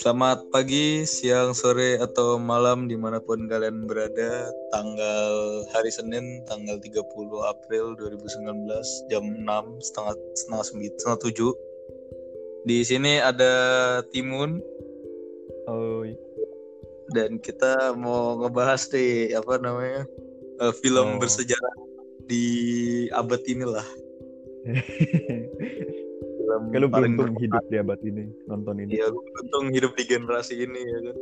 Selamat pagi, siang, sore, atau malam di mana pun kalian berada. Tanggal hari Senin, tanggal 30 April 2019 Jam 6, setengah, setengah, setengah 7 Di sini ada Timun. Oh, Dan kita mau ngebahas nih, apa namanya uh, Film Oh. bersejarah di abad inilah Film kalau paling beruntung hidup di abad ini nonton ini. Lu beruntung hidup di generasi ini ya kan.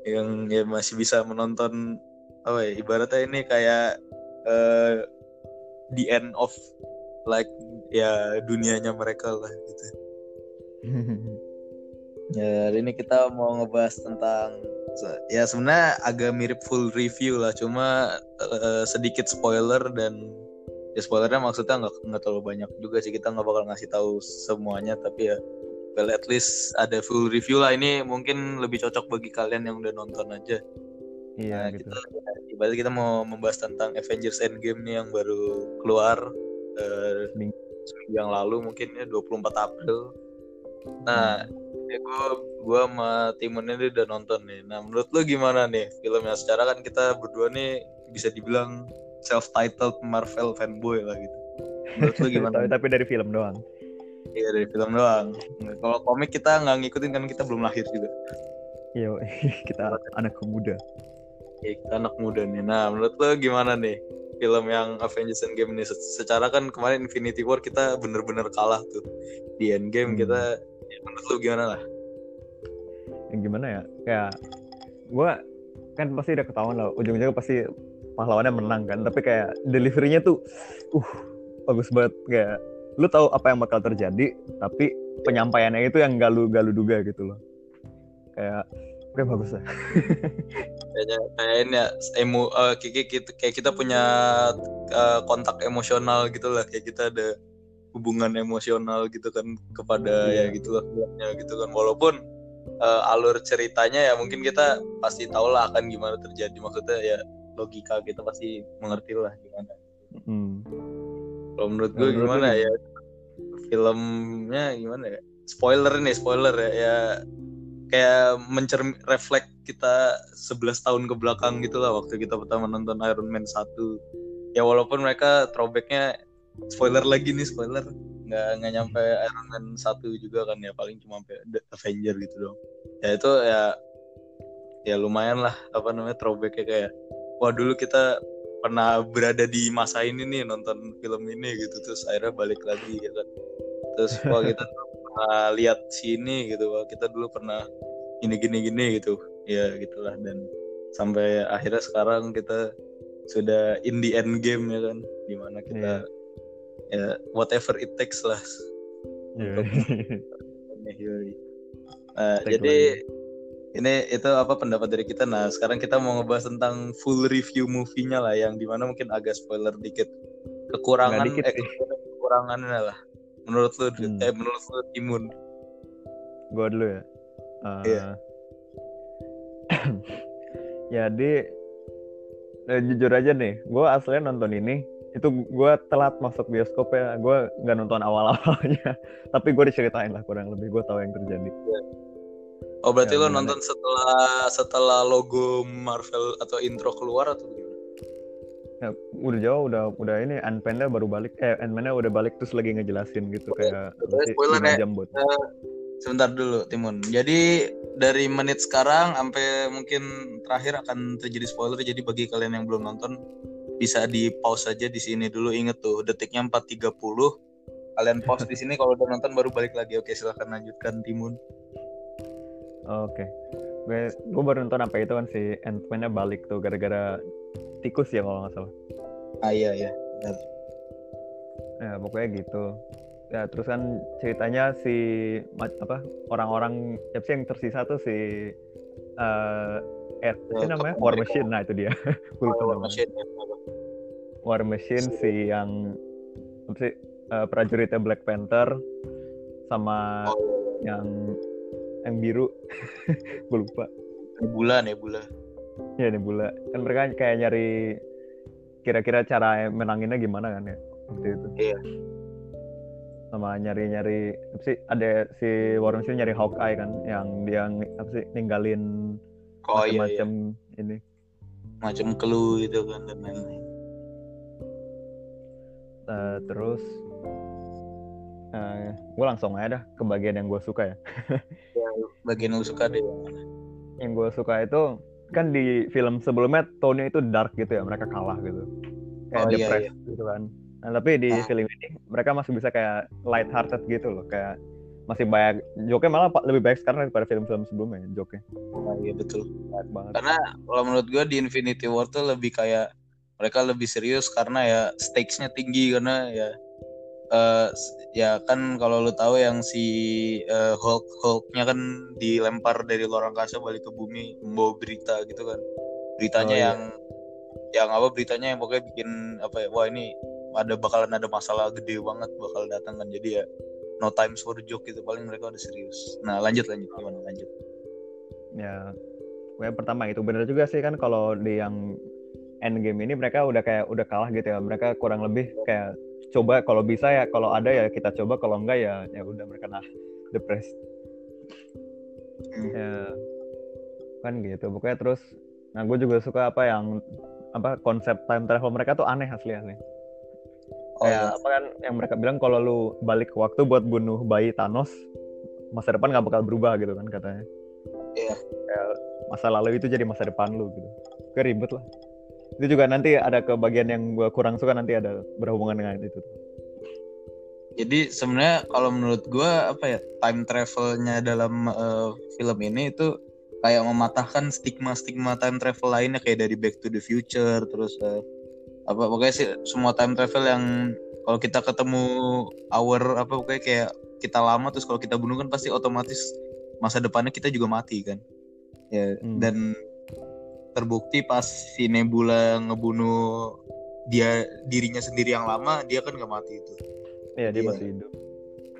Yang ya masih bisa menonton apa ya ibaratnya ini kayak eh, the end of like ya dunianya mereka lah gitu. Ya, hari ini kita mau ngebahas tentang ya sebenarnya agak mirip full review lah, cuma eh, sedikit spoiler dan ya spoilernya maksudnya nggak nggak terlalu banyak juga sih kita nggak bakal ngasih tahu semuanya tapi ya well at least ada full review lah ini mungkin lebih cocok bagi kalian yang udah nonton aja. iya Nah, gitu. kita ibaratnya kita mau membahas tentang Avengers Endgame nih yang baru keluar Seminggu. seminggu yang lalu mungkin ya 24 April. Nah, ya gue gua sama Timon ini udah nonton nih. Nah, menurut lu gimana nih filmnya? Secara kan kita berdua nih bisa dibilang self-titled Marvel fanboy lah gitu. Menurut lu gimana? tapi, tapi dari film doang. Iya dari film doang. Kalau komik kita nggak ngikutin kan kita belum lahir juga. Iya, kita anak muda. Ya, kita anak muda nih. Nah, menurut lo gimana nih film yang Avengers Endgame ini? Se- Secara kan kemarin Infinity War kita bener-bener kalah tuh. Di Endgame Hmm. kita, ya, menurut lo gimana lah? Yang gimana ya? Kayak gua kan pasti udah ketahuan lah ujung-ujungnya pasti pahlawannya menang kan tapi kayak deliverynya tuh uh bagus banget kayak lu tahu apa yang bakal terjadi tapi penyampaiannya itu yang gak lu gak lu duga gitu loh kayak oke bagus lah Kayaknya kayak ini ya, emo, eh, kayak, kita, kayak kita punya eh, kontak emosional gitu lah. Kayak kita ada hubungan emosional gitu kan kepada ya Iya. gitu lah filmnya gitu kan. Walaupun eh, alur ceritanya ya mungkin kita pasti tahu lah akan gimana terjadi. Maksudnya ya logika kita pasti mengerti lah gimana. hmm. Kalau menurut Nah, gue menurut gimana ya filmnya gimana ya? Spoiler nih, spoiler ya. Ya kayak mencermin refleks kita 11 tahun ke belakang gitu lah waktu kita pertama nonton Iron Man 1. Ya walaupun mereka throwbacknya spoiler lagi nih spoiler nggak nggak nyampe Iron Man 1 juga kan ya paling cuma sampai The Avenger gitu dong. Ya itu ya ya lumayan lah apa namanya throwbacknya kayak wah dulu kita pernah berada di masa ini nih nonton film ini gitu terus akhirnya balik lagi kan terus wah kita pernah lihat sini gitu wah kita dulu pernah gini gini gini gitu. Ya gitulah dan sampai akhirnya sekarang kita sudah in the end game ya kan di mana kita ya whatever it takes lah. Yoi. Nah, Take jadi ini itu apa pendapat dari kita. Nah, sekarang kita mau ngebahas tentang full review movie-nya lah yang di mana mungkin agak spoiler dikit. Kekurangan Nggak dikit eh, kekurangannya lah. Menurut lu. Hmm. eh menurut lu Timun. Gua dulu ya. Eh, Iya. jadi eh, jujur aja nih, gue aslinya nonton ini itu gue telat masuk bioskop ya, gue nggak nonton awal-awalnya, tapi gue diceritain lah kurang lebih gue tahu yang terjadi. Oh, berarti Ya, gimana? nonton setelah setelah logo Marvel atau intro keluar atau gimana? Ya, udah jauh, udah udah ini Ant-Man-nya baru balik, eh Ant-Man-nya udah balik terus lagi ngejelasin gitu Oke, kayak oke, nanti spoiler ya. jam buat. Sebentar dulu Timun. Jadi dari menit sekarang sampai mungkin terakhir akan terjadi spoiler. Jadi bagi kalian yang belum nonton bisa di pause aja di sini dulu. Inget tuh detiknya 4.30. Kalian pause di sini kalau udah nonton baru balik lagi. Oke silahkan lanjutkan Timun. Oke, gue gue baru nonton apa itu kan si Ant-Man-nya balik tuh gara-gara tikus ya kalau nggak salah. Ah iya iya. Benar. Ya pokoknya gitu. Ya terus kan ceritanya si apa orang-orang siapa sih yang tersisa tuh si eh eh, Ya, namanya War. Machine nah itu dia Oh, namanya. Machine, ya. War Machine si yang apa sih eh, prajuritnya Black Panther sama Oh, yang yang biru gue lupa Nebula Nebula. ya Nebula kan mereka kayak nyari kira-kira cara menanginnya gimana kan ya waktu itu Iya. sama nyari-nyari apa sih ada si Warren Beatty nyari Hawkeye kan yang dia apa sih ninggalin oh iya, iya. macam-macam ini macam clue gitu kan dan lain-lain Eh, terus gue langsung aja dah ke bagian yang gue suka ya. Bagian lu suka deh. Yang yang gue suka itu kan di film sebelumnya tone itu dark gitu ya mereka kalah gitu. Kayak Oh, iya, depressed gitu kan. Nah, tapi di Ah. film ini mereka masih bisa kayak light hearted gitu loh kayak masih banyak joke malah lebih baik sekarang daripada film-film sebelumnya joke Nah, iya betul. Banyak banget. Karena kalau menurut gue di Infinity War tuh lebih kayak mereka lebih serius karena ya stakesnya tinggi karena ya eh, s- ya kan kalau lu tahu yang si eh, Hulk Hulknya kan dilempar dari luar angkasa balik ke bumi membawa berita gitu kan. Beritanya Oh, iya. yang yang apa beritanya yang pokoknya bikin apa ya wah ini ada bakalan ada masalah gede banget bakal datang kan. Jadi ya no time for joke gitu paling mereka udah serius. Nah lanjut lanjut. Gimana? Lanjut. Ya yang pertama itu bener juga sih kan kalau di yang endgame ini mereka udah kayak udah kalah gitu ya. Mereka kurang lebih kayak coba kalau bisa ya kalau ada ya kita coba kalau enggak ya ya udah mereka nah depressed Hmm. ya kan gitu pokoknya terus nah gue juga suka apa yang apa konsep time travel mereka tuh aneh asli asli oh, kayak iya. apa kan yang mereka bilang kalau lu balik ke waktu buat bunuh bayi Thanos masa depan nggak bakal berubah gitu kan katanya Iya. kayak masa lalu itu jadi masa depan lu gitu kayak ribet lah itu juga nanti ada ke bagian yang gue kurang suka nanti ada berhubungan dengan itu Jadi sebenarnya kalau menurut gua apa ya time travelnya dalam eh, film ini itu kayak mematahkan stigma-stigma time travel lainnya kayak dari Back to the Future terus eh, apa pokoknya sih semua time travel yang kalau kita ketemu hour apa pokoknya kayak kita lama terus kalau kita bunuh kan pasti otomatis masa depannya kita juga mati kan ya Hmm. dan terbukti pas si Nebula ngebunuh dia dirinya sendiri yang lama dia kan nggak mati itu. Iya dia Iya. masih hidup.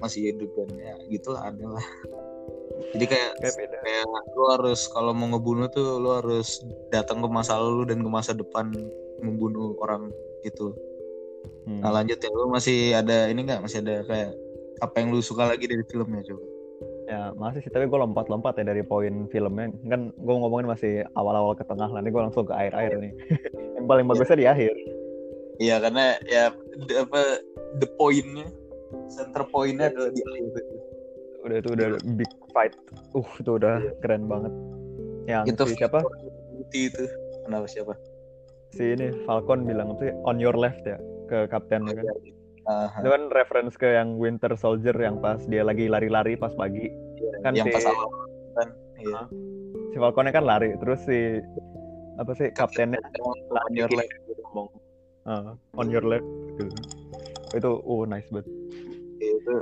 Masih hidup kan ya gitulah ada lah jadi kayak kayak beda. kayak lu harus kalau mau ngebunuh tuh lu harus datang ke masa lalu dan ke masa depan membunuh orang itu Hmm. nah lanjut ya lu masih ada ini nggak? Masih ada kayak apa yang lu suka lagi dari filmnya coba Ya masih sih, tapi gue lompat-lompat ya dari poin filmnya. Kan gue ngomongin masih awal-awal ke tengah, nanti gue langsung ke akhir-akhir nih. Yang paling bagusnya di akhir. iya karena ya the, apa the pointnya center pointnya adalah di akhir Udah itu udah big fight. Uh, itu udah keren banget. Yang itu si siapa? Itu kenapa siapa Si ini Falcon bilang sih on your left ya ke kaptennya kan. Aha. Itu kan reference ke yang Winter Soldier yang pas dia lagi lari-lari pas pagi. Kan yang si, pas awal kan iya si Falconnya kan lari, terus si apa sih kaptennya on your left ngomong "Ah, on your left gitu. Itu oh nice banget. itu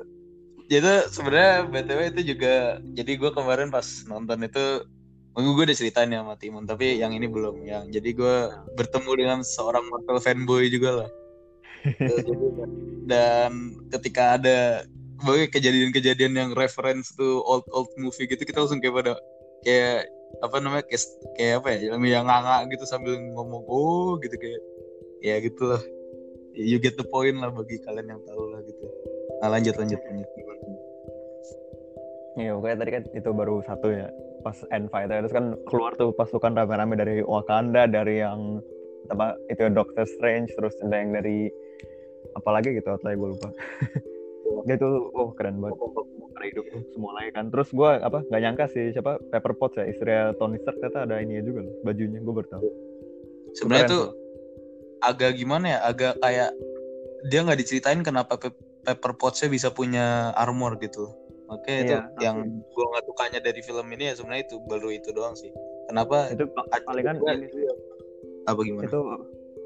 itu sebenarnya btw itu juga jadi gue kemarin pas nonton itu gue udah ceritain ya sama Timon tapi yang ini belum yang jadi gue bertemu dengan seorang Marvel fanboy juga lah dan ketika ada kejadian-kejadian yang reference to old old movie gitu kita langsung kayak pada kayak apa namanya kayak, kayak apa ya yang yang nganga gitu sambil ngomong oh gitu kayak ya gitu lah you get the point lah bagi kalian yang tahu lah gitu. Nah lanjut lanjut lanjut. Iya, pokoknya tadi kan itu baru satu ya. Pas end fight terus kan keluar tuh pasukan rame-rame dari Wakanda, dari yang apa itu Doctor Strange, terus ada yang dari apalagi gitu, atau gue lupa. Dia tuh oh keren banget. Karena hidup tuh semua lagi kan. Terus gue apa nggak nyangka sih siapa Pepper Potts ya istri Tony Stark ternyata ada ini juga loh bajunya gue baru tahu. sebenarnya tuh agak gimana ya agak kayak dia nggak diceritain kenapa Pe- Pepper Potts-nya bisa punya armor gitu makanya itu Iya, yang gue nggak sukanya dari film ini ya sebenarnya itu baru itu doang sih kenapa Itu pa- palingan ini sih, apa gimana itu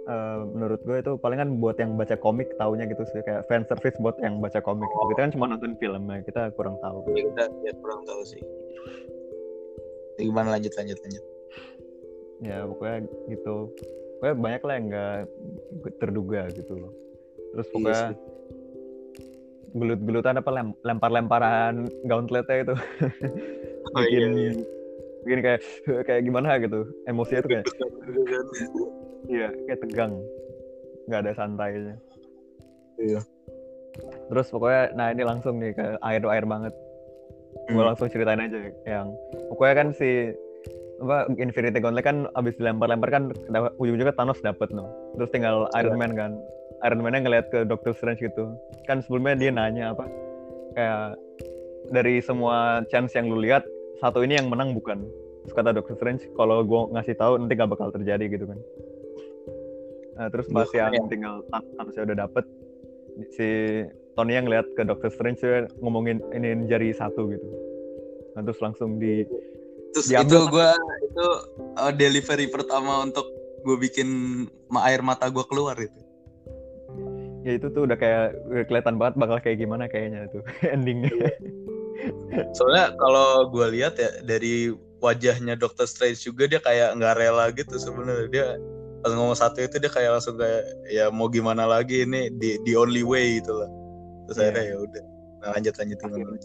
eh, menurut gue itu palingan buat yang baca komik taunya gitu sih kayak fan service buat yang baca komik. Kita kan cuma nonton filmnya, kita kurang tahu. ya kita ya kurang tahu sih. Ya, gimana? Lanjut lanjut lanjut. Ya pokoknya gitu. Pokoknya banyak lah yang nggak terduga gitu loh. Terus Iya pokoknya sih. gelut-gelutan apa lem- lempar-lemparan gauntletnya itu. Oh iya bikin bikin kayak kayak gimana gitu. Emosinya tuh kayak iya. Kayak tegang. Nggak ada santainya. Iya. terus pokoknya nah ini langsung nih ke air air banget. Gue Hmm. langsung ceritain aja yang pokoknya kan si apa Infinity Gauntlet kan abis dilempar-lempar kan ujung-ujungnya Thanos dapet no. Terus tinggal Iron Iya. Man kan. Iron Man-nya ngeliat ke Doctor Strange gitu. Kan sebelumnya dia nanya apa kayak dari semua chance yang lu lihat satu ini yang menang bukan? Terus kata Doctor Strange kalau gue ngasih tahu nanti gak bakal terjadi gitu kan nah, terus pas Iya, yang tinggal Than- Thanosnya udah dapet si Tony yang ngeliat ke Doctor Strange dia ngomongin ini jari satu gitu. Nah, terus langsung di Terus Diambil itu gue itu uh, delivery pertama untuk gue bikin air mata gue keluar itu. ya itu tuh udah kayak udah kelihatan banget bakal kayak gimana kayaknya tuh endingnya. Soalnya kalau gue lihat ya dari wajahnya Doctor Strange juga dia kayak nggak rela gitu sebenarnya. Dia pas ngomong satu itu dia kayak langsung kayak ya mau gimana lagi ini? The, the only way gitu lah. Terus Iya. akhirnya ya udah nah, lanjut lanjut gimana?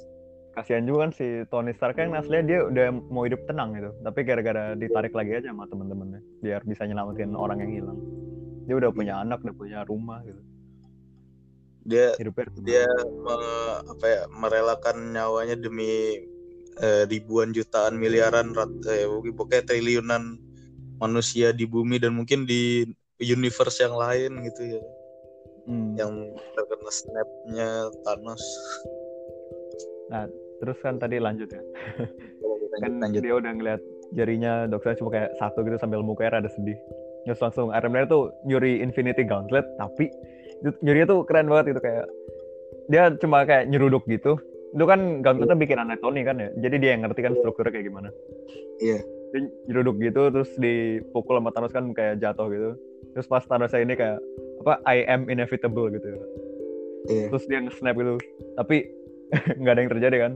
kasihan juga. Kan si Tony Stark kan aslinya dia udah mau hidup tenang gitu. Tapi gara-gara ditarik lagi aja sama temen-temennya biar bisa nyelamatin orang yang hilang. Dia udah punya anak udah punya rumah gitu. Dia hidupnya dia me- apa ya merelakan nyawanya demi eh, ribuan jutaan miliaran rat eh, pokoknya triliunan manusia di bumi dan mungkin di universe yang lain gitu ya. Hmm. yang terkena snapnya Thanos. Terus kan tadi lanjut ya. Kan lanjut, dia udah ngeliat jarinya dokter cuma kayak satu gitu sambil mukanya rada sedih. Terus langsung Iron Man tuh nyuri Infinity Gauntlet tapi itu, nyurinya tuh keren banget gitu kayak dia cuma kayak nyeruduk gitu. Itu kan gauntletnya bikin aneh Tony kan ya jadi dia yang ngerti kan strukturnya kayak gimana. Iya. Dia nyeruduk gitu terus dipukul sama Thanos kan kayak jatuh gitu. Terus pas Thanosnya ini kayak apa I am inevitable gitu. Iya. terus dia nge-snap gitu. Tapi nggak ada yang terjadi kan?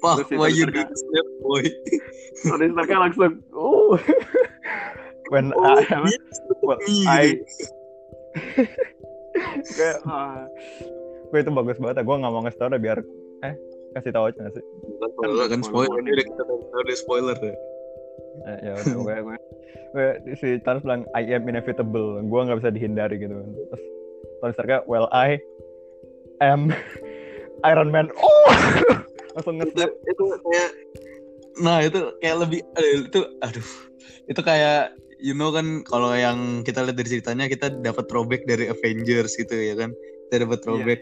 Wah, Terus why you did snap boy? Tony Starknya langsung uh when Oh, I, apa, yes, well, iya. I kayak ah, gue itu bagus banget. Gue nggak mau ngasih tau deh biar eh kasih tahu aja sih? Spoiler kan spoiler. ini udah kita tahu udah spoiler ya. Eh, ya udah gue gue gue si Thanos bilang I am inevitable. Gue nggak bisa dihindari gitu. Kan terus Tony Starknya well I am Iron Man. Oh! Langsung Itu, nge-snap itu kayak nah itu kayak lebih eh, itu aduh. Itu kayak you know kan kalau yang kita lihat dari ceritanya kita dapat throwback dari Avengers gitu ya kan? Kita dapat throwback.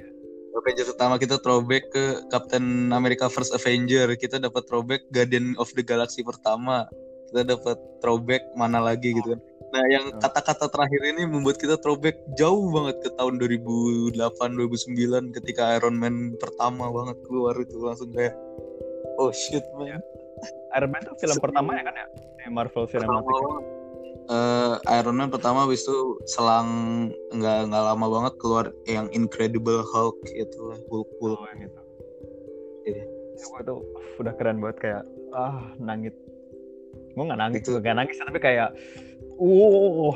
Avengers pertama kita throwback ke Captain America First Avenger. Kita dapat throwback Guardian of the Galaxy pertama kita dapat throwback mana lagi gitu kan. Nah yang kata-kata terakhir ini membuat kita throwback jauh banget ke tahun 2008 2009 ketika Iron Man pertama banget keluar itu langsung kayak oh shit man. Iron Man tuh film pertama ya kan ya? Di Marvel Cinematic Eh, Iron Man pertama habis itu selang nggak nggak lama banget keluar yang Incredible Hulk itu Hulk Hulk. Oh, gitu. Iya. Itu gua tuh udah keren banget kayak ah nangis. Gue nggak nangis, Itu- gak nangis tapi kayak uh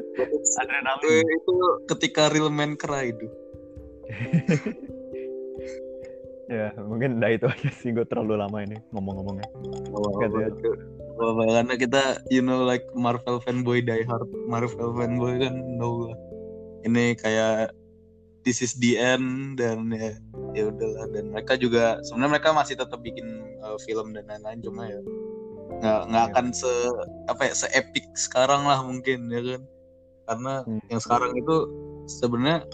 adrenalin. itu ketika real man cry itu Ya mungkin udah itu aja sih gue terlalu lama ini ngomong-ngomongnya. Gitu ya. Wah, karena kita you know like Marvel fanboy die hard. Marvel fanboy kan no ini kayak this is the end dan ya ya udahlah. Dan mereka juga sebenarnya mereka masih tetap bikin uh, film dan lain-lain cuma ya nggak nggak Iya. akan se apa ya se epic sekarang lah mungkin ya kan karena Hmm. yang sekarang itu sebenarnya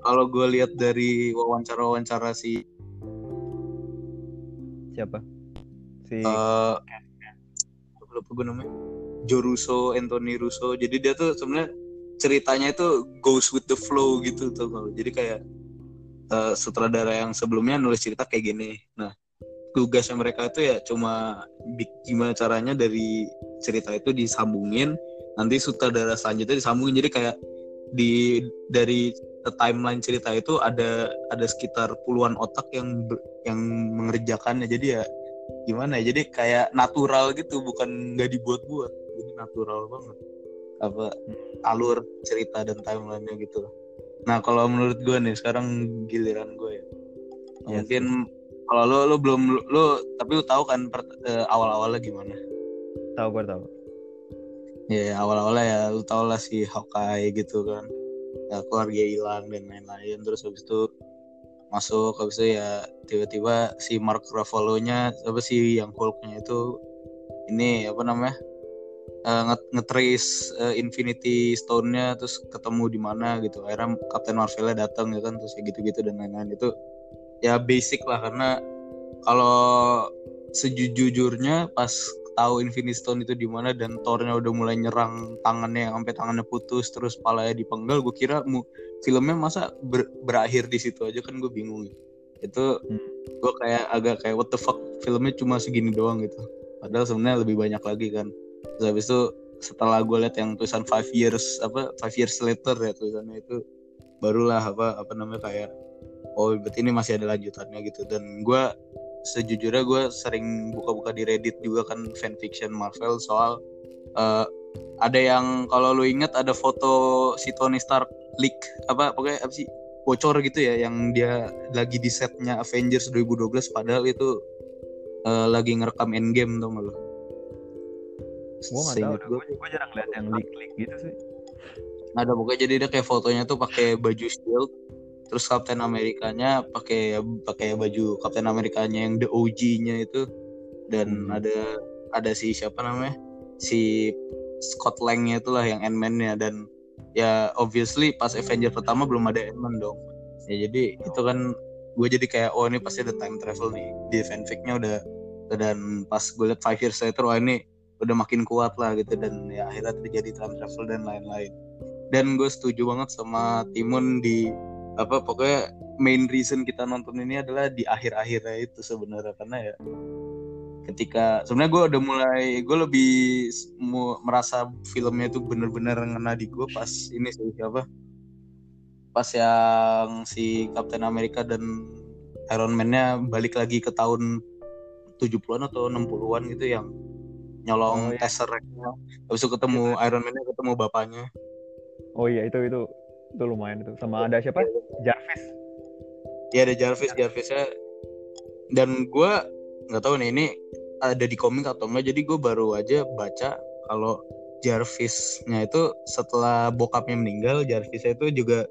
kalau gue lihat dari wawancara-wawancara si Siapa? Si eh lupa gue namanya Joe Russo, Anthony Russo. Jadi dia tuh sebenarnya ceritanya itu goes with the flow gitu tuh. Jadi kayak eh, sutradara yang sebelumnya nulis cerita kayak gini. Nah tugasnya mereka itu ya cuma gimana caranya dari cerita itu disambungin. Nanti sutradara selanjutnya disambungin. Jadi kayak di dari timeline cerita itu ada ada sekitar puluhan otak yang yang mengerjakannya. Jadi ya gimana ya jadi kayak natural gitu bukan nggak dibuat-buat jadi natural banget apa alur cerita dan timelinenya gitu nah kalau menurut gue nih sekarang giliran gue ya Yes. mungkin kalau lo lo belum lo tapi lo tahu kan per- eh, awal-awalnya gimana? Tahu gue tahu. ya awal-awalnya ya lo tau lah si Hawkeye gitu kan. Ya, keluarga hilang dan lain-lain. Terus habis itu masuk habis itu ya tiba-tiba si Mark Ruffalo-nya apa sih yang Hulk-nya itu ini apa namanya uh, nge-trace uh, Infinity Stone-nya terus ketemu di mana gitu. Akhirnya Captain Marvel-nya datang ya kan terus ya gitu-gitu dan lain-lain. Itu ya basic lah karena kalau sejujurnya pas tahu Infinity Stone itu di mana dan Thor-nya udah mulai nyerang tangannya yang sampai tangannya putus terus palanya dipenggal gue kira mu, filmnya masa ber, berakhir di situ aja kan gue bingung gitu. itu hmm. gue kayak agak kayak what the fuck filmnya cuma segini doang gitu padahal sebenarnya lebih banyak lagi kan terus habis itu setelah gue lihat yang tulisan five years apa five years later ya tulisannya itu barulah apa apa namanya kayak oh berarti ini masih ada lanjutannya gitu dan gue sejujurnya gue sering buka-buka di Reddit juga kan fanfiction Marvel soal uh, ada yang kalau lu inget ada foto si Tony Stark leak apa pokoknya apa sih bocor gitu ya yang dia lagi di setnya Avengers 2012 padahal itu uh, lagi ngerekam Endgame tuh malu. Gue gak tau, gue, gue jarang lihat yang leak-leak gitu sih. Ada pokoknya jadi dia kayak fotonya tuh pakai baju shield terus Captain Amerikanya pakai pakai baju Captain Amerikanya yang the OG-nya itu. Dan ada ada si siapa namanya? Si Scott Lang-nya itulah yang Ant-Man-nya. Dan ya obviously pas Avenger pertama belum ada Ant-Man dong. Ya jadi itu kan gue jadi kayak oh ini pasti ada time travel nih. Di fanficnya udah dan pas gue liat five years later wah ini udah makin kuat lah gitu. Dan ya akhirnya terjadi time travel dan lain-lain. Dan gue setuju banget sama Timun di apa pokoknya main reason kita nonton ini adalah di akhir-akhirnya itu sebenarnya. Karena ya ketika sebenarnya gue udah mulai gue lebih merasa filmnya itu bener-bener ngena di gue pas ini sih siapa pas yang si Captain America dan Iron Man-nya balik lagi ke tahun 70-an atau 60-an gitu yang nyolong oh, iya. Tesseract-nya habis itu ketemu Iron Man-nya ketemu bapaknya. Oh iya itu itu itu lumayan itu. Sama ada siapa? Jarvis. Iya ada Jarvis. Jarvisnya dan gue nggak tahu nih ini ada di komik atau enggak jadi gue baru aja baca kalau Jarvisnya itu setelah bokapnya meninggal Jarvisnya itu juga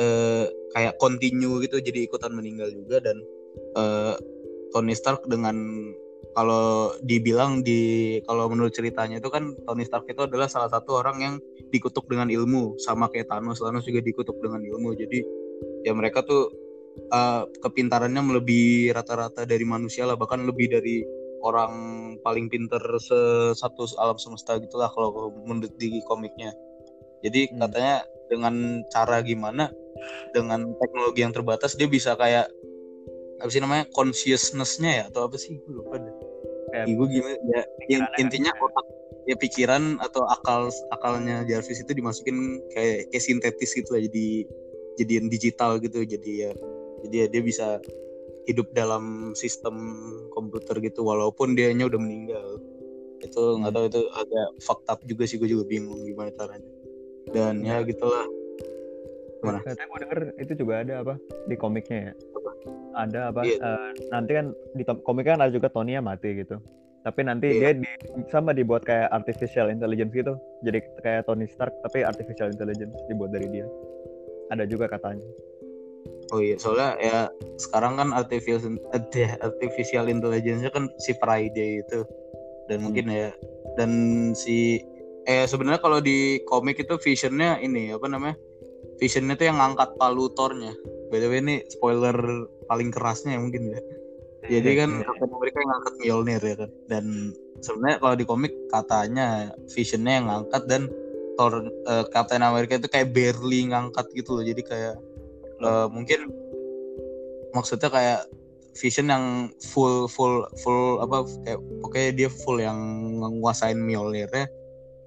eh, kayak continue gitu jadi ikutan meninggal juga dan eh, Tony Stark dengan kalau dibilang di kalau menurut ceritanya itu kan Tony Stark itu adalah salah satu orang yang dikutuk dengan ilmu sama kayak Thanos. Thanos juga dikutuk dengan ilmu. Jadi ya mereka tuh uh, kepintarannya melebihi rata-rata dari manusia lah. Bahkan lebih dari orang paling pinter satu alam semesta gitulah kalau menurut di komiknya. Jadi hmm. katanya dengan cara gimana dengan teknologi yang terbatas dia bisa kayak apa sih namanya? Consciousness-nya ya? Atau apa sih? Gue lupa deh. Ibu gimana? Ya intinya otak ya pikiran atau akal akalnya Jarvis itu dimasukin kayak kayak sintetis gitu lah. Jadi jadian digital gitu. Jadi ya jadi ya dia bisa hidup dalam sistem komputer gitu. Walaupun dia nya udah meninggal. Itu nggak hmm. tahu itu agak fucked up juga sih. Gue juga bingung gimana caranya. Dan ya gitulah. Gimana? Katanya gue denger itu juga ada apa? Di komiknya ya ada apa yeah. Iya. uh, nanti kan di komik kan ada juga Tony yang mati gitu tapi nanti yeah. dia di, sama dibuat kayak artificial intelligence gitu jadi kayak Tony Stark tapi artificial intelligence dibuat dari dia ada juga katanya oh iya soalnya ya sekarang kan artificial artificial intelligence kan si Friday itu dan hmm. mungkin ya dan si eh sebenarnya kalau di komik itu visionnya ini apa namanya visionnya tuh yang ngangkat palu Thornya btw ini spoiler paling kerasnya ya mungkin ya. Jadi kan iya. Captain America yang ngangkat Mjolnir ya kan. Dan sebenarnya kalau di komik katanya Visionnya yang ngangkat dan Thor uh, Captain America itu kayak barely ngangkat gitu loh. Jadi kayak uh, mungkin maksudnya kayak Vision yang full full full apa kayak pokoknya dia full yang menguasain Mjolnir ya.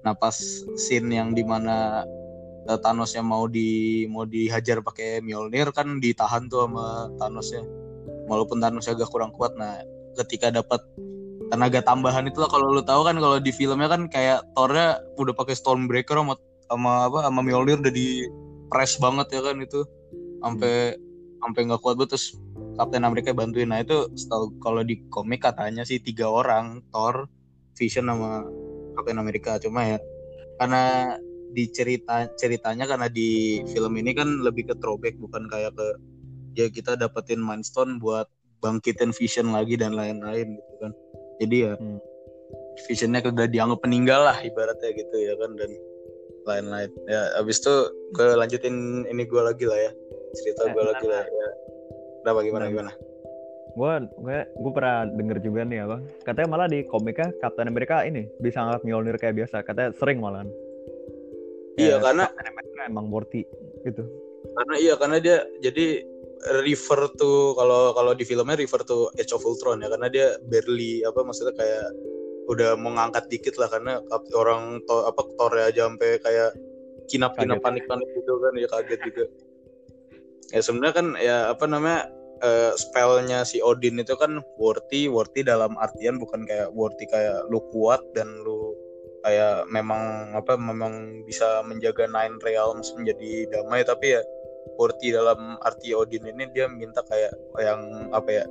Nah pas scene yang di mana Thanosnya mau di mau dihajar pakai Mjolnir kan ditahan tuh sama Thanosnya. Walaupun Thanos agak kurang kuat nah ketika dapat tenaga tambahan itu lah kalau lu tahu kan kalau di filmnya kan kayak Thornya udah pakai Stormbreaker sama sama apa sama Mjolnir udah di press banget ya kan itu. Sampai sampai nggak kuat banget terus Captain America bantuin. Nah itu setahu kalau di komik katanya sih tiga orang Thor Vision sama Captain America. Cuma ya karena di cerita ceritanya karena di film ini kan lebih ke throwback bukan kayak ke ya kita dapetin milestone buat bangkitin vision lagi dan lain-lain gitu kan. Jadi ya Hmm. visionnya udah dianggap peninggal lah ibaratnya gitu ya kan dan lain-lain. Ya abis itu gue lanjutin ini gue lagi lah ya cerita Eh, gue lagi lah ya. Gimana Bentar. gimana? Gue gue gue pernah denger juga nih apa? Katanya malah di komiknya Captain America ini bisa ngangkat Mjolnir kayak biasa katanya sering malahan iya Kayak karena emang worthy gitu. Karena iya karena dia jadi refer to kalau kalau di filmnya refer to Age of Ultron ya karena dia barely apa maksudnya kayak udah mau ngangkat dikit lah karena orang to, apa Thor aja sampai kayak kinap-kinap Kaget. panik-panik gitu kan ya kaget juga. Ya sebenarnya kan ya apa namanya eh, spellnya si Odin itu kan worthy worthy dalam artian bukan kayak worthy kayak lu kuat dan lu kayak memang apa memang bisa menjaga nine realms menjadi damai tapi ya worthy dalam arti Odin ini dia minta kayak yang apa ya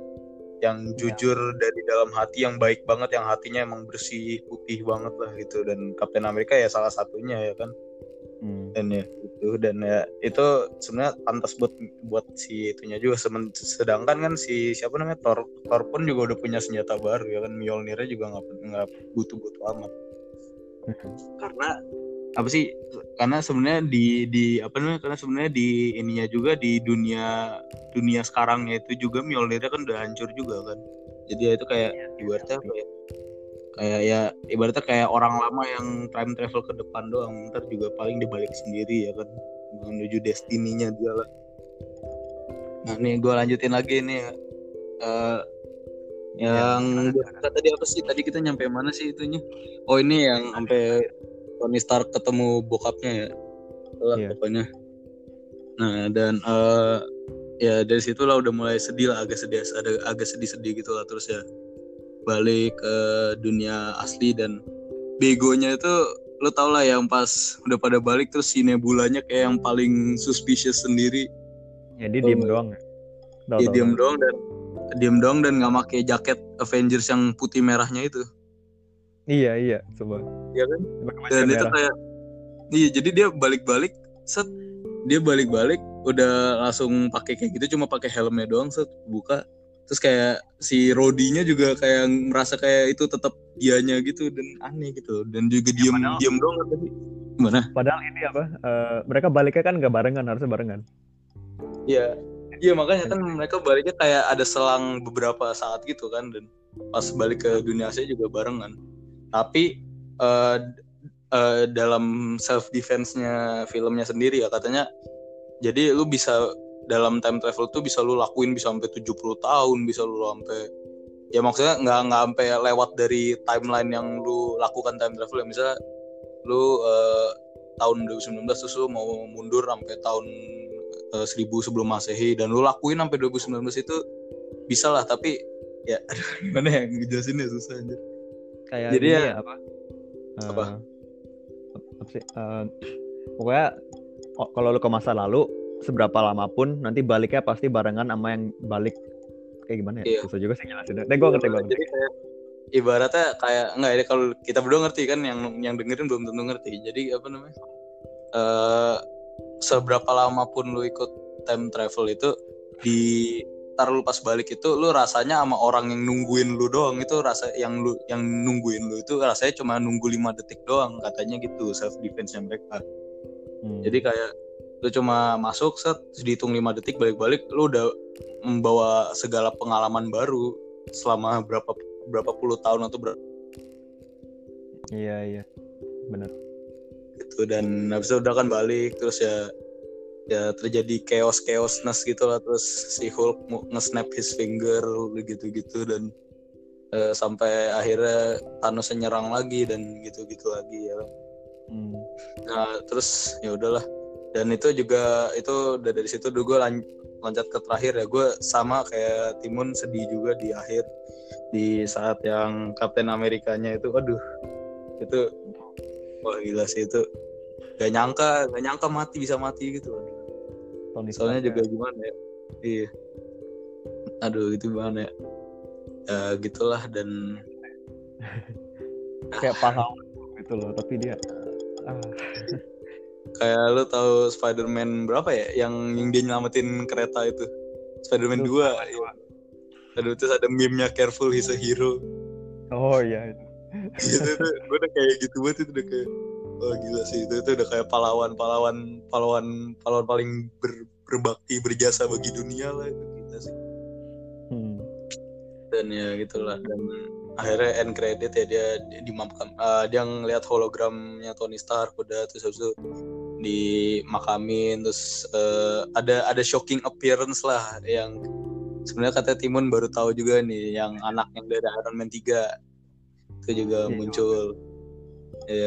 yang jujur dari dalam hati yang baik banget yang hatinya emang bersih putih banget lah gitu. Dan Captain America ya salah satunya ya kan? Hmm. dan ya itu dan ya itu sebenarnya pantas buat buat si itunya juga. Sedangkan kan si siapa namanya Thor Thor pun juga udah punya senjata baru ya kan? Mjolnirnya juga nggak nggak butuh butuh amat karena apa sih karena sebenarnya di di apa namanya karena sebenarnya di ininya juga di dunia dunia sekarangnya itu juga Mjolnirnya kan udah hancur juga kan. Jadi ya itu kayak ibaratnya apa ya kayak ya ibaratnya kayak orang lama yang time travel ke depan doang. Ntar juga paling dibalik sendiri ya kan. Menuju destininya dia lah. Nah nih gue lanjutin lagi nih ya. Eh, yang suka tadi apa sih? Tadi kita nyampe mana sih itunya? Oh ini yang sampai Tony Stark ketemu bokapnya ya? Lah Iya. pokoknya. Nah dan eh ya dari situ lah udah mulai sedih lah agak sedih ada agak sedih-sedih gitu lah terus ya balik ke dunia asli dan begonya itu lo tau lah yang pas udah pada balik terus si Nebulanya kayak yang paling suspicious sendiri. Ya dia Oh, diem iya. doang ya? Dia diem tahu. doang dan diem doang dan nggak pakai jaket Avengers yang putih merahnya itu. Iya iya coba. Ya kan? Pakai dan baju itu merah. kayak iya jadi dia balik-balik set. Dia balik-balik udah langsung pakai kayak gitu cuma pakai helmnya doang set buka. Terus kayak si Rodinya juga kayak merasa kayak itu tetap dianya gitu dan aneh gitu dan juga diem padahal- diem doang kan tadi. Gimana? Padahal ini apa eh, mereka baliknya kan nggak barengan harusnya barengan. Iya iya makanya kan mereka baliknya kayak ada selang beberapa saat gitu kan dan pas balik ke dunia saya juga barengan. Tapi eh, eh, dalam self defense-nya filmnya sendiri ya katanya jadi lu bisa dalam time travel tuh bisa lu lakuin bisa sampai 70 tahun bisa lu sampai ya maksudnya nggak nggak sampai lewat dari timeline yang lu lakukan time travel ya. Misalnya lu eh, tahun 2019 terus lu mau mundur sampai tahun eh, 1000 sebelum masehi dan lu lakuin sampai 2019 itu bisa lah tapi ya aduh, gimana ya ngejelasinnya susah aja kayak Jadi ya- ya apa? Apa? Eh, apa? sih? Eh, pokoknya o- kalau lu ke masa lalu seberapa lama pun nanti baliknya pasti barengan sama yang balik. Kayak gimana ya? Iya. susah juga sih jelasin tapi gue ngerti gue ngerti. jadi kayak ibaratnya kayak enggak ya kalau kita berdua ngerti kan yang yang dengerin belum tentu ngerti. Jadi apa namanya? Eh seberapa lama pun lu ikut time travel itu di ntar lu pas balik itu lu rasanya sama orang yang nungguin lu doang. Itu rasa yang lu yang nungguin lu itu rasanya cuma nunggu lima detik doang katanya gitu self defense nya mereka. Hmm. jadi kayak lu cuma masuk set dihitung 5 detik balik-balik lu udah membawa segala pengalaman baru selama berapa berapa puluh tahun atau berapa iya iya. Benar gitu dan habis itu udah kan balik terus ya ya terjadi chaos chaosness gitu lah terus si Hulk nge-snap his finger gitu-gitu dan eh, sampai akhirnya Thanos nyerang lagi dan gitu-gitu lagi ya Hmm. Nah, terus ya udahlah. Dan itu juga itu udah dari situ dulu gue lan- loncat ke terakhir ya. Gue sama kayak Timun sedih juga di akhir di saat yang Kapten Amerikanya itu aduh. Itu wah gila sih itu. Gak nyangka, gak nyangka mati bisa mati gitu. Tony Soalnya juga gimana ya? Iya. Aduh, itu gimana ya? Ya gitulah dan kayak pahlawan gitu loh tapi dia ah, kayak lu tahu Spider-Man berapa ya yang yang dia nyelamatin kereta itu Spider-Man Itu 2 iya. Aduh terus ada meme-nya careful he's a hero oh iya itu itu tuh gue udah kayak gitu banget itu udah kayak oh gila sih. Itu tuh udah kayak pahlawan pahlawan pahlawan pahlawan paling ber- berbakti berjasa bagi dunia lah itu kita sih. Hmm. dan ya gitulah. Dan akhirnya end credit ya dia, dia dimakamkan eh, dia ngeliat hologramnya Tony Stark udah terus habis itu dimakamin terus eh, ada ada shocking appearance lah yang sebenarnya katanya Timun baru tahu juga nih yang anak yang dari Iron Man 3 itu juga Iya. muncul. ya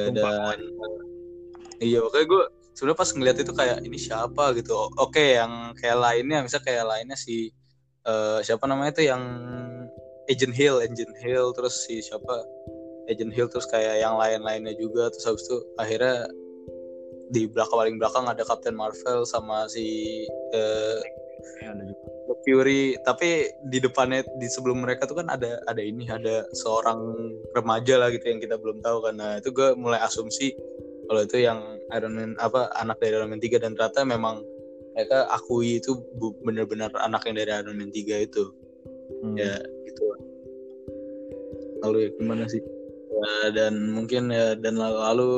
Sumpah, dan iya makanya gue sebenarnya pas ngeliat itu kayak ini siapa? gitu. Oke yang kayak lainnya misal kayak lainnya si eh, siapa namanya itu yang Agent Hill Agent Hill terus si siapa Agent Hill terus kayak yang lain-lainnya juga. Terus habis itu akhirnya di belakang paling belakang ada Captain Marvel sama si eh, Iya, ada juga. Nick Fury tapi di depannya di sebelum mereka tuh kan ada ada ini ada seorang remaja lah gitu yang kita belum tahu karena itu gue mulai asumsi kalau itu yang Iron Man apa anak dari Iron Man 3 dan ternyata memang mereka akui itu benar-benar anak yang dari Iron Man 3 itu. Hmm. ya gitu. Lalu ya gimana sih? Ya, dan mungkin ya dan lalu, lalu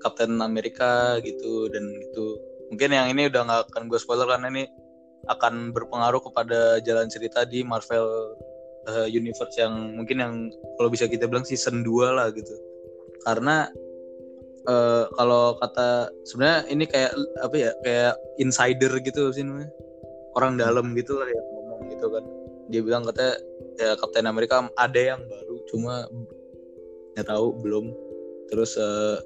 Captain Amerika gitu dan gitu. Mungkin yang ini udah nggak akan gue spoiler karena ini akan berpengaruh kepada jalan cerita di Marvel eh, Universe yang mungkin yang kalau bisa kita bilang season 2 lah gitu. Karena eh, kalau kata sebenarnya ini kayak apa ya kayak insider gitu sih namanya? Orang dalam gitu lah yang ngomong gitu kan. Dia bilang katanya ya Captain Amerika ada yang baru cuma nggak tahu belum. Terus eh,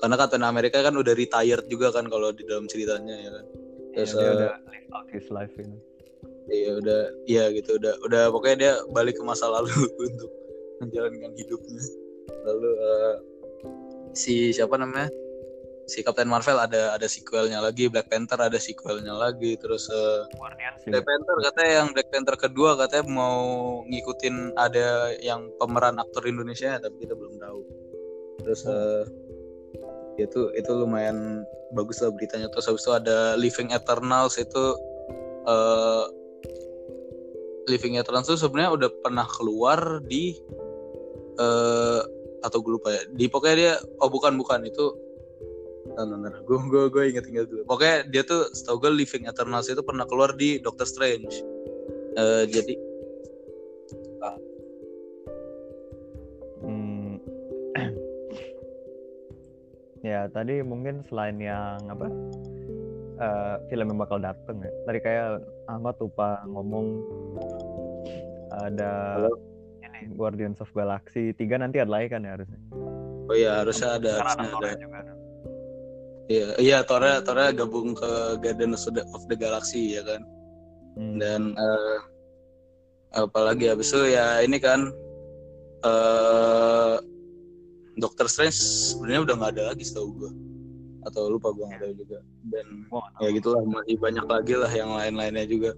karena Captain Amerika kan udah retired juga kan kalau di dalam ceritanya ya kan terus dia eh, udah live out his life ini Iya udah, iya gitu udah, udah pokoknya dia balik ke masa lalu untuk menjalankan hidupnya. Lalu eh, si siapa namanya? Si Captain Marvel ada ada sequelnya lagi, Black Panther ada sequelnya lagi, terus Guardians Black Panther katanya yang Black Panther kedua katanya mau ngikutin ada yang pemeran aktor Indonesia tapi kita belum tahu. Terus eh, itu itu lumayan bagus lah beritanya. Terus habis itu ada Living Eternals itu eh Living Eternals itu sebenarnya udah pernah keluar di eh atau gue lupa ya. Di pokoknya dia oh bukan bukan itu Nah, nah. Gue gue gue inget inget dulu. Pokoknya dia tuh setahu gue Living Eternals itu pernah keluar di Doctor Strange. Eh jadi ya tadi mungkin selain yang apa eh, film yang bakal dateng ya tadi kayak Ahmad lupa ngomong ada Halo? ini Guardians of Galaxy 3 nanti ada lagi kan ya harusnya oh iya harusnya ada harusnya ada. Juga. Iya iya Thor Thor gabung ke Guardians of the, Galaxy ya kan. Hmm. Dan eh apalagi habis itu ya ini kan eh Doctor Strange sebenarnya udah nggak ada lagi setahu gue atau lupa gue nggak tahu juga. Dan tahu. ya gitulah masih banyak lagi lah yang lain-lainnya juga.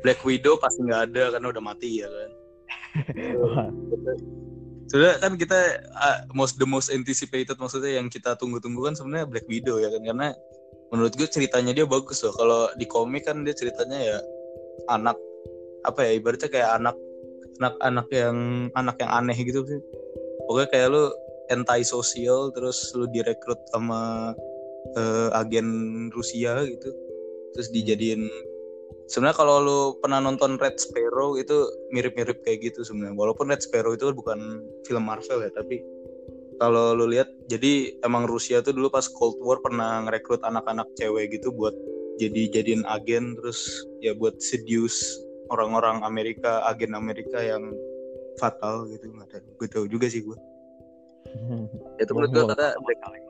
Black Widow pasti nggak ada karena udah mati ya kan? Sudah kan kita uh, most the most anticipated maksudnya yang kita tunggu-tunggu kan sebenarnya Black Widow ya kan? Karena menurut gue ceritanya dia bagus loh. Kalau di komik kan dia ceritanya ya anak apa ya ibaratnya kayak anak anak anak yang anak yang aneh gitu sih. Pokoknya kayak lu anti sosial terus lu direkrut sama eh, agen Rusia gitu. Terus dijadiin sebenarnya kalau lu pernah nonton Red Sparrow itu mirip-mirip kayak gitu sebenarnya. Walaupun Red Sparrow itu bukan film Marvel ya tapi kalau lu lihat jadi emang Rusia tuh dulu pas Cold War pernah ngerekrut anak-anak cewek gitu buat jadi jadiin agen terus ya buat seduce orang-orang Amerika agen Amerika yang fatal gitu nggak gue tahu juga sih gue itu menurut gue Gua kata sekali.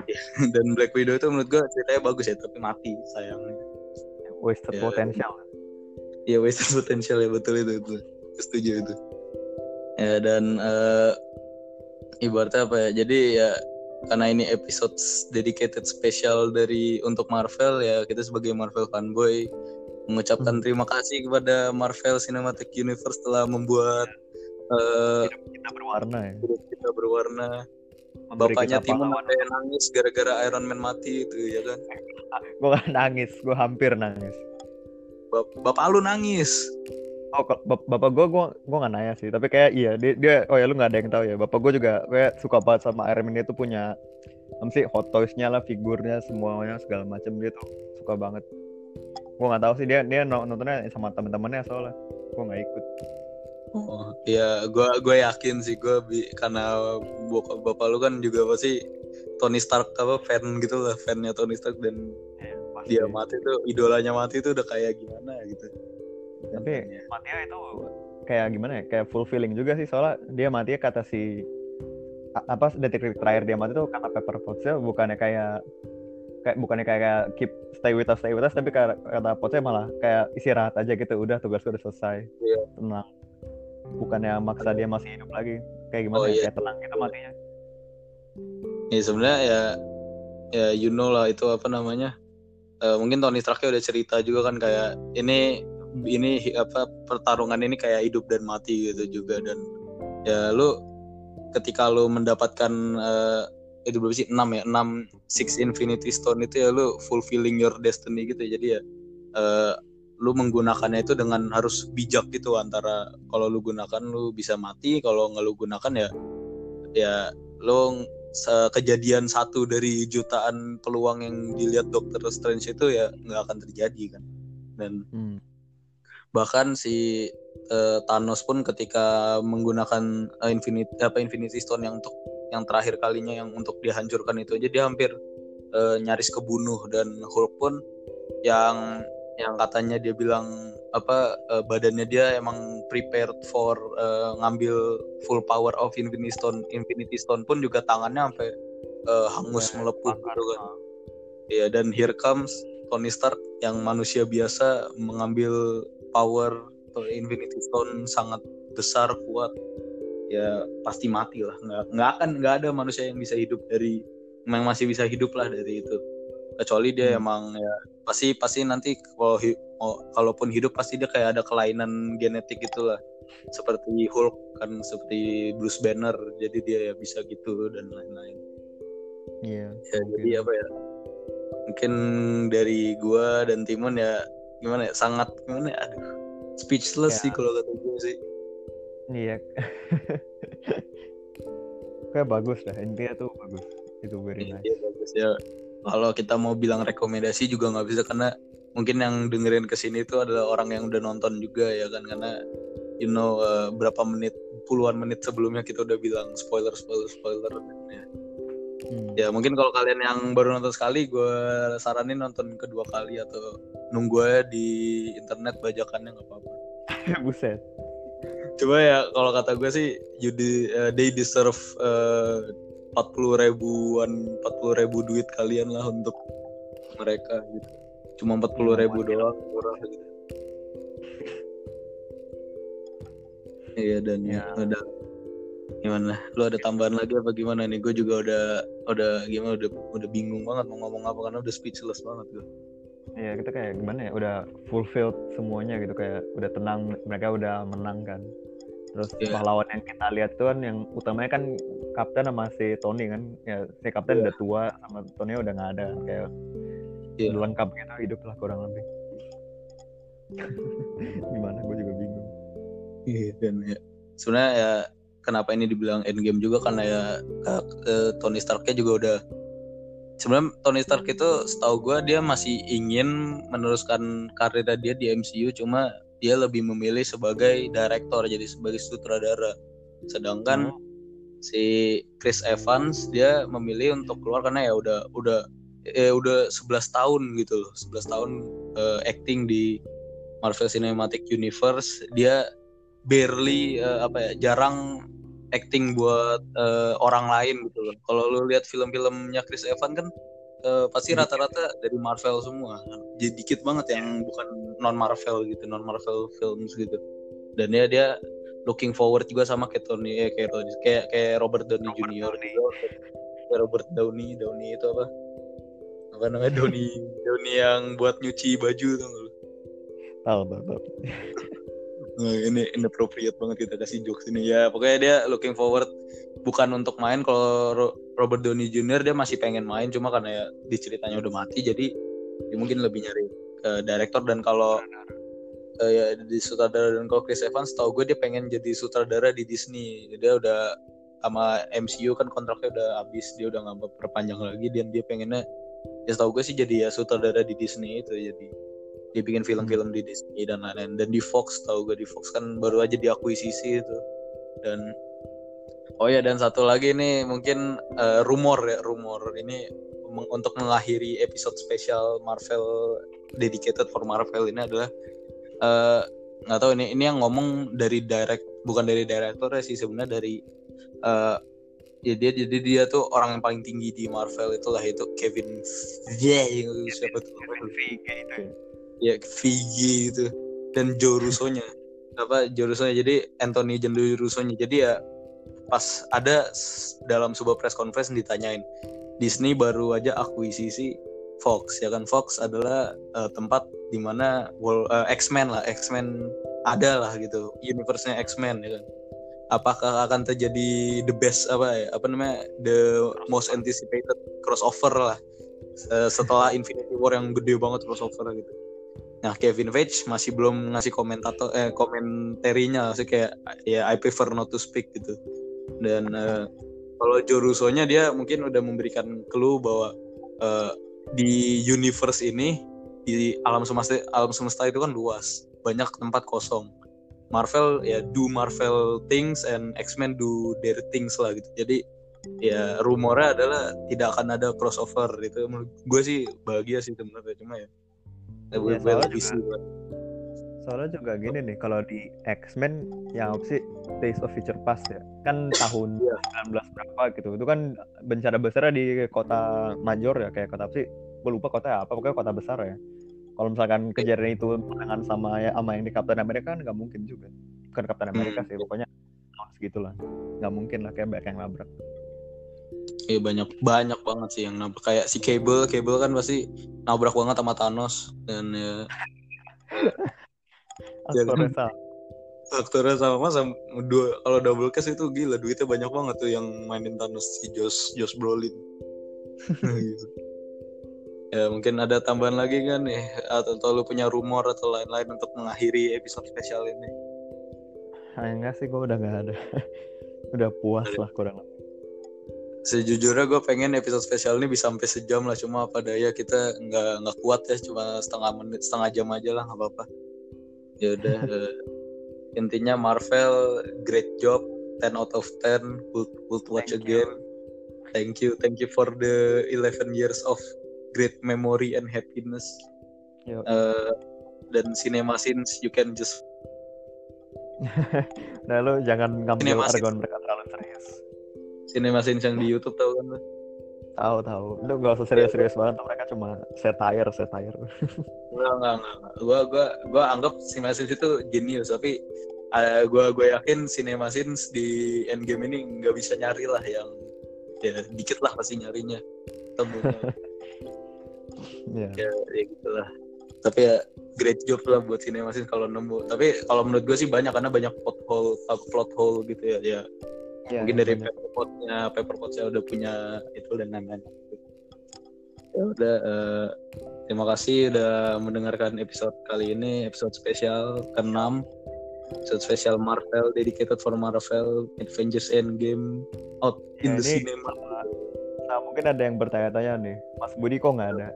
dan Black Widow itu menurut gue ceritanya bagus ya tapi mati sayangnya wasted Ya. potential Iya wasted potential ya betul itu itu setuju itu ya dan eh, ibaratnya apa ya jadi ya karena ini episode dedicated spesial dari untuk Marvel ya kita sebagai Marvel fanboy mengucapkan Hmm. terima kasih kepada Marvel Cinematic Universe telah membuat eh, kita berwarna ya hidup kita berwarna Memberi bapaknya kita Timon pahlawan. sampai nangis gara-gara Iron Man mati itu ya kan gue gak nangis gue hampir nangis bap- bapak lu nangis Oh, bap- bapak gue, gue, gue nggak nanya sih. Tapi kayak iya, dia, dia, oh ya lu nggak ada yang tahu ya. Bapak gue juga kayak suka banget sama Iron Man dia tuh punya, apa sih hot toys-nya lah, figurnya, semuanya segala macam dia tuh suka banget. Gue nggak tahu sih dia dia no- nontonnya sama teman-temannya soalnya. Gue nggak ikut. Oh, iya, gua gue yakin sih gue karena bapak lu kan juga pasti Tony Stark apa fan gitu lah, fannya Tony Stark dan dia mati tuh idolanya mati tuh udah kayak gimana gitu. Tapi ya. matinya itu kayak gimana ya? Kayak fulfilling juga sih soalnya dia matinya kata si apa detik-detik terakhir dia mati tuh kata Pepper Potts bukannya kayak kayak bukannya kayak keep stay with us stay with us tapi kata, kata Potts malah kayak istirahat aja gitu udah tugas gue udah selesai Iya. tenang bukannya maksa dia masih hidup lagi. Kayak gimana Oh, ya? iya. kayak tenang gitu matinya. Ya sebenarnya ya ya you know lah itu apa namanya. Eh, mungkin Tony Stark udah cerita juga kan kayak ini ini apa pertarungan ini kayak hidup dan mati gitu juga. Dan ya lu ketika lu mendapatkan eh, itu berapa sih? 6 ya? 6 six infinity stone itu ya lu fulfilling your destiny gitu jadi ya eh, lu menggunakannya itu dengan harus bijak gitu antara kalau lu gunakan lu bisa mati kalau nggak lu gunakan ya ya lu kejadian satu dari jutaan peluang yang dilihat Doctor Strange itu ya nggak akan terjadi kan dan hmm. bahkan si eh, Thanos pun ketika menggunakan eh, Infinity apa Infinity Stone yang untuk yang terakhir kalinya yang untuk dihancurkan itu aja dia hampir eh, nyaris kebunuh dan Hulk pun yang yang katanya dia bilang apa eh, badannya dia emang prepared for eh, ngambil full power of Infinity Stone Infinity Stone pun juga tangannya sampai eh, hangus melepuh gitu kan. ya dan here comes Tony Stark yang manusia biasa mengambil power atau Infinity Stone sangat besar kuat. Ya pasti mati lah. Nggak nggak akan nggak ada manusia yang bisa hidup dari yang masih bisa hidup lah dari itu kecuali dia Hmm. emang ya pasti pasti nanti kalau kalaupun hidup pasti dia kayak ada kelainan genetik gitulah. Seperti Hulk kan seperti Bruce Banner jadi dia ya bisa gitu dan lain-lain. Iya ya jadi apa ya mungkin dari gua dan Timon ya gimana ya sangat gimana ya aduh speechless Ya. sih kalau kata gue sih. Iya. Kayak bagus dah intinya tuh bagus. Itu very nice. Iya, bagus ya kalau kita mau bilang rekomendasi juga nggak bisa karena mungkin yang dengerin ke sini itu adalah orang yang udah nonton juga ya kan karena you know uh, berapa menit puluhan menit sebelumnya kita udah bilang spoiler spoiler spoiler ya. Hmm. ya mungkin kalau kalian yang baru nonton sekali gue saranin nonton kedua kali atau nunggu aja di internet bajakannya nggak apa-apa buset coba ya kalau kata gue sih you de uh, they deserve uh, 40 ribuan 40 ribu duit kalian lah untuk mereka gitu. Cuma 40 ribu doang. Murah gitu iya dan ya. ada gimana lu ada tambahan lagi apa gimana nih? Gue juga udah udah gimana? Udah udah bingung banget mau ngomong apa karena udah speechless banget gue Iya kita kayak gimana ya? Udah fulfilled semuanya gitu kayak udah tenang mereka udah menang kan terus Iya. pahlawan yang kita lihat tuh kan yang utamanya kan Kapten sama si Tony kan. Ya si Kapten Iya. udah tua sama Tony udah nggak ada. Kayak udah lengkap gitu hidup lah kurang lebih. Gimana? Gue juga bingung. Iya dan ya sebenarnya ya kenapa ini dibilang endgame juga? Karena ya eh, Tony Starknya juga udah sebenarnya Tony Stark itu setahu gue dia masih ingin meneruskan karir dia di MCU cuma dia lebih memilih sebagai director jadi sebagai sutradara. Sedangkan si Chris Evans dia memilih untuk keluar karena ya udah udah eh, udah 11 tahun gitu loh. 11 tahun eh, acting di Marvel Cinematic Universe. Dia barely eh, apa ya jarang acting buat eh, orang lain gitu loh. Kalau lu lihat film-filmnya Chris Evans kan eh, pasti rata-rata dari Marvel semua. Jadi dikit banget yang bukan non Marvel gitu, non Marvel films gitu. Dan ya dia looking forward juga sama kayak Tony eh, kayak Tony- kayak kayak Robert Downey Robert Jr. Downey. gitu. Kayak Robert Downey, Downey itu apa? Apa namanya Downey Downey yang buat nyuci baju tuh nggak lu? tahu tahu Nah, ini inappropriate banget kita kasih jokes ini ya pokoknya dia looking forward bukan untuk main kalau Ro- Robert Downey Jr dia masih pengen main cuma karena ya di ceritanya udah mati jadi dia mungkin lebih nyari ke director dan kalau uh, ya di sutradara dan kalau Chris Evans tahu gue dia pengen jadi sutradara di Disney. Dia udah sama MCU kan kontraknya udah habis dia udah nggak perpanjang lagi dan dia pengennya ya tahu gue sih jadi ya sutradara di Disney itu jadi dia bikin film-film di Disney dan lain-lain. Dan di Fox tahu gue di Fox kan baru aja diakuisisi itu. Dan oh ya dan satu lagi nih mungkin uh, rumor ya rumor ini untuk mengakhiri episode spesial Marvel dedicated for Marvel ini adalah eh, nggak uh, tahu ini ini yang ngomong dari direct bukan dari director sih sebenarnya dari uh, ya dia jadi dia tuh orang yang paling tinggi di Marvel itulah itu Kevin yeah, yang siapa tuh? Kevin Feige itu ya. Ya Feige itu. Dan Joe Russo-nya. Apa Joe Russo-nya. Jadi Anthony Joe Russo-nya. Jadi ya pas ada dalam sebuah press conference ditanyain Disney baru aja akuisisi Fox ya kan Fox adalah uh, tempat di mana uh, X-Men lah X-Men ada lah gitu universe-nya X-Men ya kan apakah akan terjadi the best apa ya apa namanya the most anticipated crossover lah setelah Infinity War yang gede banget crossover gitu. Nah Kevin Feige masih belum ngasih komentator eh komenterinya sih kayak ya I prefer not to speak gitu. Dan uh, kalau Joe Russo-nya dia mungkin udah memberikan clue bahwa uh, di universe ini di alam semesta alam semesta itu kan luas. Banyak tempat kosong. Marvel ya do Marvel things and X-Men do their things lah gitu. Jadi ya rumornya adalah tidak akan ada crossover. Itu menurut gue sih bahagia sih sebenarnya. Cuma ya. Ya, soalnya, juga, soalnya juga gini nih kalau di X-Men yang apa sih Days of Future Past ya kan tahun yeah. Iya. 19 berapa gitu itu kan bencana besar di kota Major ya kayak kota apa sih gue lupa kota apa pokoknya kota besar ya kalau misalkan kejadian itu barengan sama ya sama yang di Captain America kan nggak mungkin juga bukan Captain America hmm. sih pokoknya segitulah nggak mungkin lah kayak banyak yang nabrak Iya banyak banyak banget sih yang nabrak kayak si Cable Cable kan pasti nabrak banget sama Thanos dan ya aktornya sama. Aktornya sama sama dua kalau double cast itu gila duitnya banyak banget tuh yang mainin Thanos si Josh Josh Brolin. Gitu. Ya mungkin ada tambahan lagi kan nih? Atau, atau lu punya rumor atau lain-lain untuk mengakhiri episode spesial ini? Ah, enggak sih gue udah nggak ada. Udah puas lah kurang sejujurnya gue pengen episode spesial ini bisa sampai sejam lah cuma apa daya kita nggak nggak kuat ya cuma setengah menit setengah jam aja lah nggak apa-apa ya udah uh, intinya Marvel great job 10 out of 10 would, would watch thank again. You. thank you thank you for the 11 years of great memory and happiness. Uh, dan cinema scenes you can just nah lo jangan ngambil argon mereka terlalu serius. Cinema scenes yang di YouTube tau kan tahu tahu. Lu gak usah serius-serius banget. Mereka cuma satire satire enggak enggak enggak gua gua gua anggap cinema scenes itu genius. Tapi uh, gua gua yakin cinema scenes di endgame ini nggak bisa nyari lah yang ya dikit lah pasti nyarinya. Temunya. Yeah. ya, ya gitulah. Tapi ya great job lah buat sinemasin kalau nemu. Tapi kalau menurut gue sih banyak karena banyak plot hole plot hole gitu ya. Ya yeah, mungkin dari paperpotnya paperpotnya udah punya itu dan lain-lain. Ya udah uh, terima kasih udah mendengarkan episode kali ini episode spesial ke-6 episode spesial Marvel dedicated for Marvel Avengers Endgame out in ya, the cinema. Nah mungkin ada yang bertanya-tanya nih. Mas Budi kok nggak ada?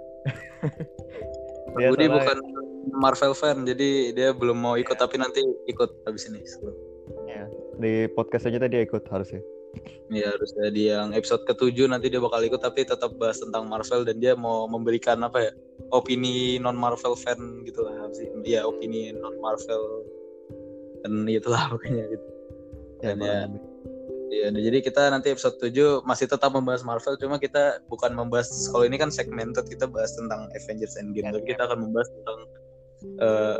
Dia Budi bukan Marvel fan jadi dia belum mau ikut yeah. tapi nanti ikut habis ini. ya di podcast aja tadi ikut harusnya. Iya harus di yang episode ketujuh nanti dia bakal ikut tapi tetap bahas tentang Marvel dan dia mau memberikan apa ya opini non Marvel fan gitu lah sih. Ya opini non Marvel dan itulah pokoknya gitu. Dan ya, ya Iya, jadi kita nanti episode 7 masih tetap membahas Marvel, cuma kita bukan membahas kalau ini kan segmented kita bahas tentang Avengers Endgame, tapi kita akan membahas tentang uh,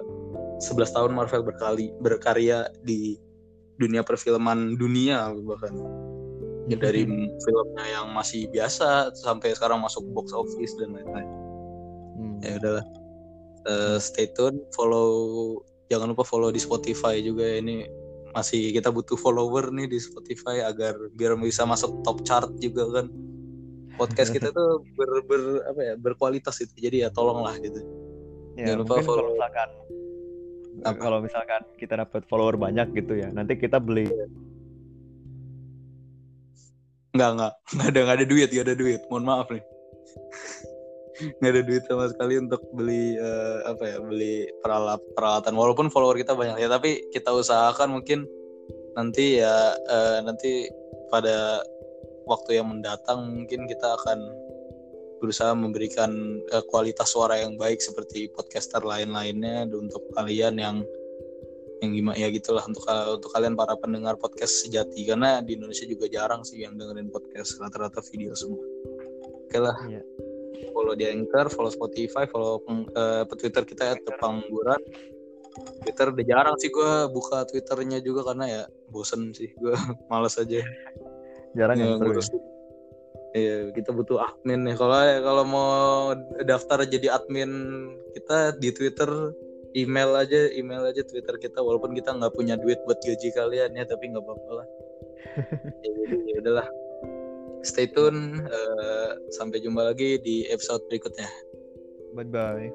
eh, 11 tahun Marvel berkali berkarya di dunia perfilman dunia bahkan. Ya, dari filmnya yang masih biasa sampai sekarang masuk box office dan lain-lain. Hmm. Ya udahlah. Uh, stay tune, follow jangan lupa follow di Spotify juga ini masih kita butuh follower nih di Spotify agar biar bisa masuk top chart juga kan podcast kita tuh ber, ber apa ya berkualitas itu jadi ya tolonglah gitu ya, jangan lupa follow misalkan Apa? kalau misalkan kita dapat follower banyak gitu ya nanti kita beli Nggak, nggak. Nggak ada, nggak ada duit, nggak ada duit. Mohon maaf nih. nggak ada duit sama sekali untuk beli eh, apa ya beli peralat peralatan walaupun follower kita banyak ya tapi kita usahakan mungkin nanti ya eh, nanti pada waktu yang mendatang mungkin kita akan berusaha memberikan eh, kualitas suara yang baik seperti podcaster lain-lainnya untuk kalian yang yang gimana ya gitulah untuk untuk kalian para pendengar podcast sejati karena di Indonesia juga jarang sih yang dengerin podcast rata-rata video semua. Oke lah. Iya. Follow di Anchor, follow Spotify, follow eh, Twitter kita ya Pengangguran. Twitter udah jarang sih gue buka Twitternya juga karena ya bosen sih gue males aja jarang yang seru ya. Iya, kita butuh admin nih. Kalau kalau mau daftar jadi admin kita di Twitter, email aja, email aja Twitter kita. Walaupun kita nggak punya duit buat gaji kalian ya, tapi nggak apa-apa lah. ya, udahlah. Stay tune. eh, sampai jumpa lagi di episode berikutnya. bye bye